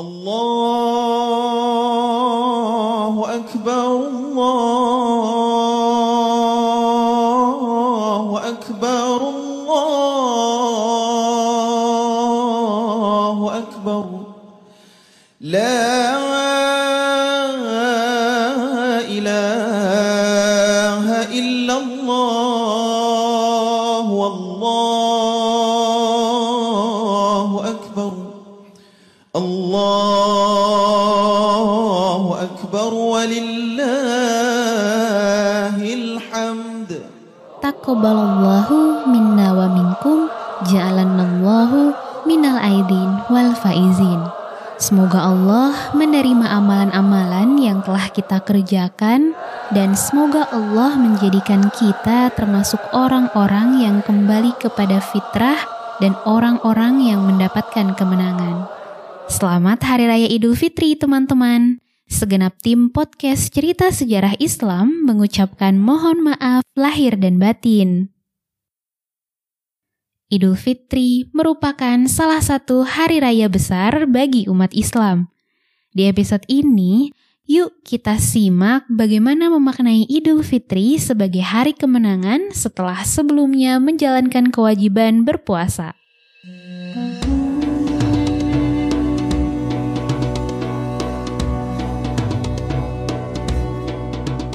الله الحمد Taqabbalallahu minna wa minkum ja'alanallahu minal aidin wal faizin. Semoga Allah menerima amalan-amalan yang telah kita kerjakan dan semoga Allah menjadikan kita termasuk orang-orang yang kembali kepada fitrah dan orang-orang yang mendapatkan kemenangan. Selamat Hari Raya Idul Fitri teman-teman. Segenap tim podcast Cerita Sejarah Islam mengucapkan mohon maaf lahir dan batin. Idul Fitri merupakan salah satu hari raya besar bagi umat Islam. Di episode ini, yuk kita simak bagaimana memaknai Idul Fitri sebagai hari kemenangan setelah sebelumnya menjalankan kewajiban berpuasa.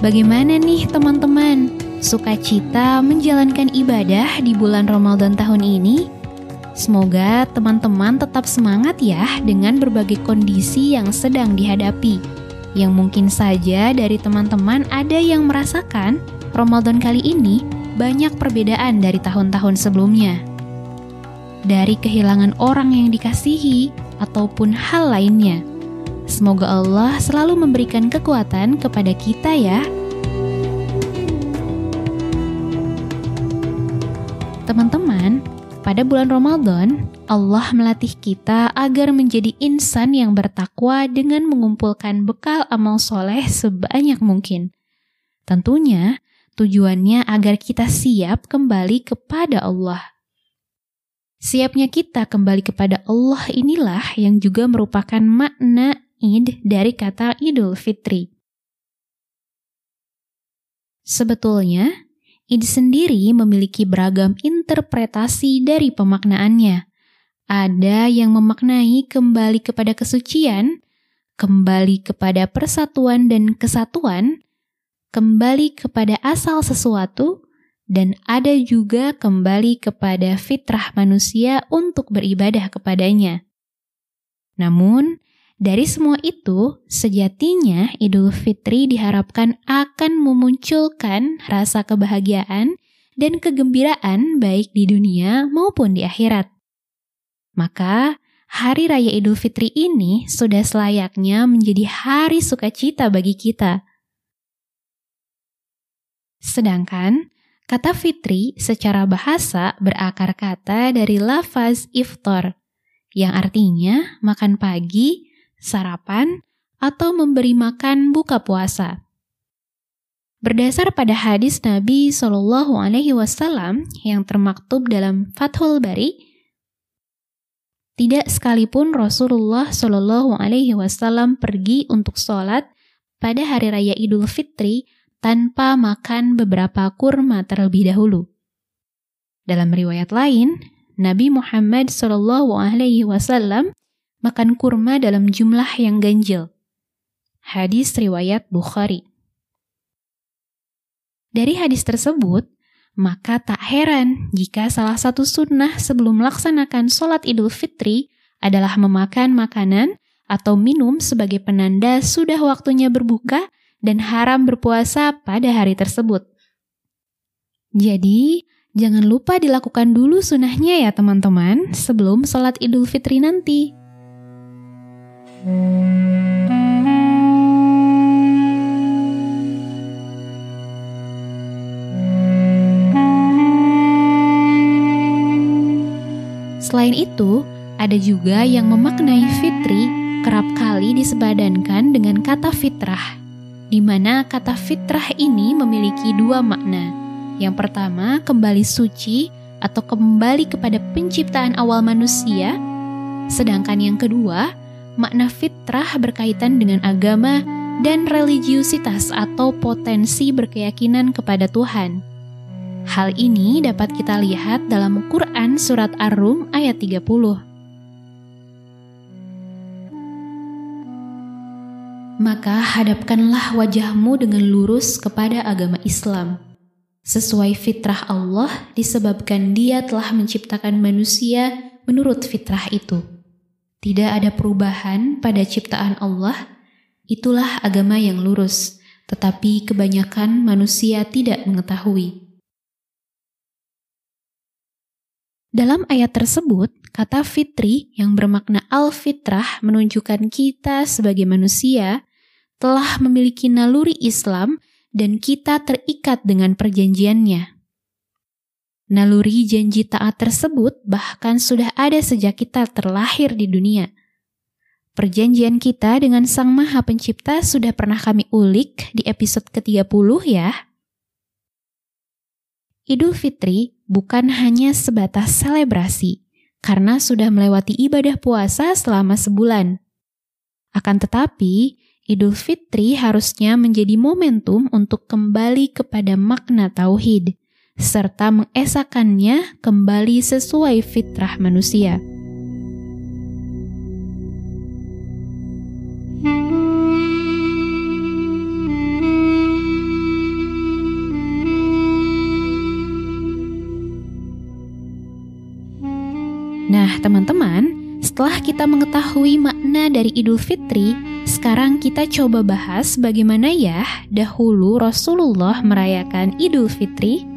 Bagaimana nih teman-teman? Sukacita menjalankan ibadah di bulan Ramadan tahun ini? Semoga teman-teman tetap semangat ya dengan berbagai kondisi yang sedang dihadapi. Yang mungkin saja dari teman-teman ada yang merasakan Ramadan kali ini banyak perbedaan dari tahun-tahun sebelumnya. Dari kehilangan orang yang dikasihi ataupun hal lainnya. Semoga Allah selalu memberikan kekuatan kepada kita ya. Teman-teman, pada bulan Ramadan, Allah melatih kita agar menjadi insan yang bertakwa dengan mengumpulkan bekal amal soleh sebanyak mungkin. Tentunya, tujuannya agar kita siap kembali kepada Allah. Siapnya kita kembali kepada Allah inilah yang juga merupakan makna Id dari kata Idul Fitri. Sebetulnya, Id sendiri memiliki beragam interpretasi dari pemaknaannya. Ada yang memaknai kembali kepada kesucian, kembali kepada persatuan dan kesatuan, kembali kepada asal sesuatu, dan ada juga kembali kepada fitrah manusia untuk beribadah kepadanya. Namun, dari semua itu, sejatinya Idul Fitri diharapkan akan memunculkan rasa kebahagiaan dan kegembiraan baik di dunia maupun di akhirat. Maka, Hari Raya Idul Fitri ini sudah selayaknya menjadi hari sukacita bagi kita. Sedangkan, kata fitri secara bahasa berakar kata dari lafaz iftar, yang artinya makan pagi, sarapan, atau memberi makan buka puasa. Berdasar pada hadis Nabi Shallallahu Alaihi Wasallam yang termaktub dalam Fathul Bari, tidak sekalipun Rasulullah Shallallahu Alaihi Wasallam pergi untuk sholat pada hari raya Idul Fitri tanpa makan beberapa kurma terlebih dahulu. Dalam riwayat lain, Nabi Muhammad Shallallahu Alaihi Wasallam makan kurma dalam jumlah yang ganjil. Hadis riwayat Bukhari. Dari hadis tersebut, maka tak heran jika salah satu sunnah sebelum melaksanakan sholat Idul Fitri adalah memakan makanan atau minum sebagai penanda sudah waktunya berbuka dan haram berpuasa pada hari tersebut. Jadi, jangan lupa dilakukan dulu sunnahnya ya teman-teman sebelum sholat Idul Fitri nanti. Selain itu, ada juga yang memaknai fitri kerap kali disebadankan dengan kata fitrah, di mana kata fitrah ini memiliki dua makna. Yang pertama, kembali suci atau kembali kepada penciptaan awal manusia, sedangkan yang kedua, makna fitrah berkaitan dengan agama dan religiusitas atau potensi berkeyakinan kepada Tuhan. Hal ini dapat kita lihat dalam Quran Surat Ar-Rum ayat 30. Maka hadapkanlah wajahmu dengan lurus kepada agama Islam, sesuai fitrah Allah disebabkan dia telah menciptakan manusia menurut fitrah itu. Tidak ada perubahan pada ciptaan Allah, itulah agama yang lurus, tetapi kebanyakan manusia tidak mengetahui. Dalam ayat tersebut, kata fitri yang bermakna al-fitrah menunjukkan kita sebagai manusia telah memiliki naluri Islam dan kita terikat dengan perjanjiannya. Naluri janji taat tersebut bahkan sudah ada sejak kita terlahir di dunia. Perjanjian kita dengan Sang Maha Pencipta sudah pernah kami ulik di episode ke-30 ya. Idul Fitri bukan hanya sebatas selebrasi, karena sudah melewati ibadah puasa selama sebulan. Akan tetapi, Idul Fitri harusnya menjadi momentum untuk kembali kepada makna tauhid, serta mengesakannya kembali sesuai fitrah manusia. Nah, teman-teman, setelah kita mengetahui makna dari Idul Fitri, sekarang kita coba bahas bagaimana ya dahulu Rasulullah merayakan Idul Fitri.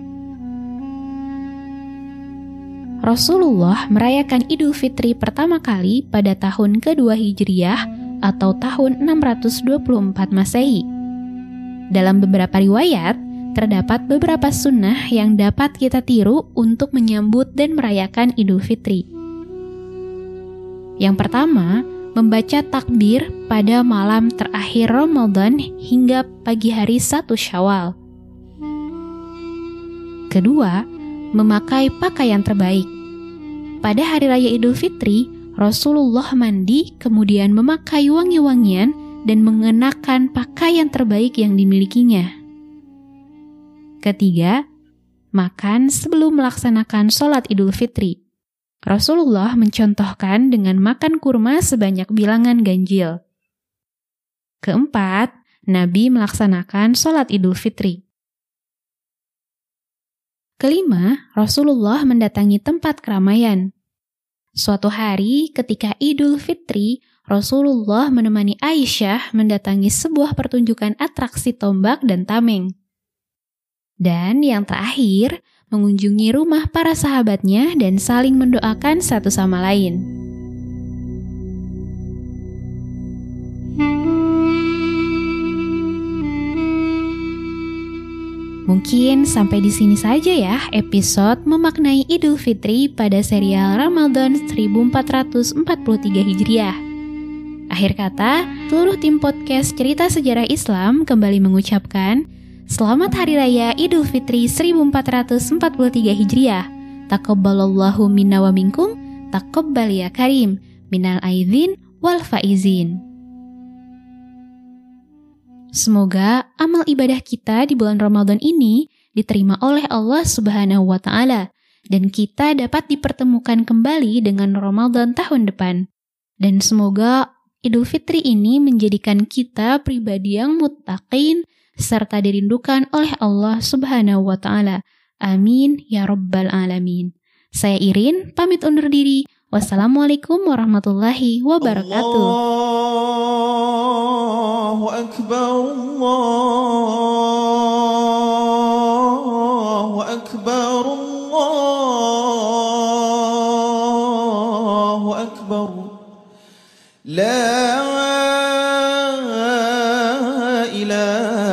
Rasulullah merayakan Idul Fitri pertama kali pada tahun kedua Hijriah atau tahun 624 Masehi. Dalam beberapa riwayat, terdapat beberapa sunnah yang dapat kita tiru untuk menyambut dan merayakan Idul Fitri. Yang pertama, membaca takbir pada malam terakhir Ramadan hingga pagi hari satu Syawal. Kedua, memakai pakaian terbaik. Pada hari raya Idul Fitri, Rasulullah mandi kemudian memakai wangi-wangian dan mengenakan pakaian terbaik yang dimilikinya. Ketiga, makan sebelum melaksanakan sholat Idul Fitri. Rasulullah mencontohkan dengan makan kurma sebanyak bilangan ganjil. Keempat, Nabi melaksanakan sholat Idul Fitri. Kelima, Rasulullah mendatangi tempat keramaian. Suatu hari ketika Idul Fitri, Rasulullah menemani Aisyah mendatangi sebuah pertunjukan atraksi tombak dan tameng. Dan yang terakhir, mengunjungi rumah para sahabatnya dan saling mendoakan satu sama lain. Mungkin sampai di sini saja ya episode memaknai Idul Fitri pada serial Ramadan 1443 Hijriah. Akhir kata, seluruh tim podcast Cerita Sejarah Islam kembali mengucapkan Selamat Hari Raya Idul Fitri 1443 Hijriah. Takabbalallahu minna wa minkum, takabbal ya karim, minal aidin wal faizin. Semoga amal ibadah kita di bulan Ramadan ini diterima oleh Allah Subhanahu wa taala dan kita dapat dipertemukan kembali dengan Ramadan tahun depan. Dan semoga Idul Fitri ini menjadikan kita pribadi yang muttaqin, serta dirindukan oleh Allah Subhanahu wa taala. Amin ya rabbal alamin. Saya Irin pamit undur diri. Wassalamualaikum warahmatullahi wabarakatuh. Allahu الله أكبر الله أكبر الله أكبر. لا إله